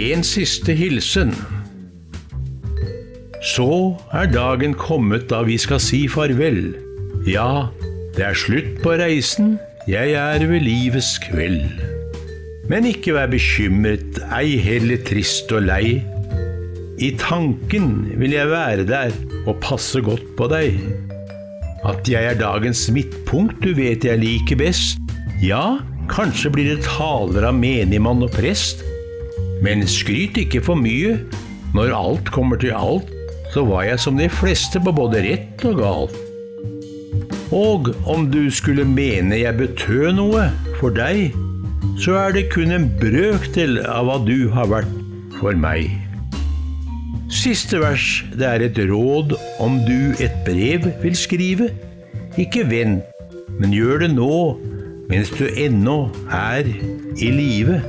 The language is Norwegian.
En siste hilsen. Så er dagen kommet da vi skal si farvel. Ja, det er slutt på reisen, jeg er ved livets kveld. Men ikke vær bekymret, ei heller trist og lei. I tanken vil jeg være der og passe godt på deg. At jeg er dagens midtpunkt, du vet jeg liker best. Ja, kanskje blir det taler av menigmann og prest. Men skryt ikke for mye. Når alt kommer til alt, så var jeg som de fleste på både rett og galt. Og om du skulle mene jeg betød noe for deg, så er det kun en brøkdel av hva du har vært for meg. Siste vers, det er et råd om du et brev vil skrive. Ikke vent, men gjør det nå, mens du ennå er i live.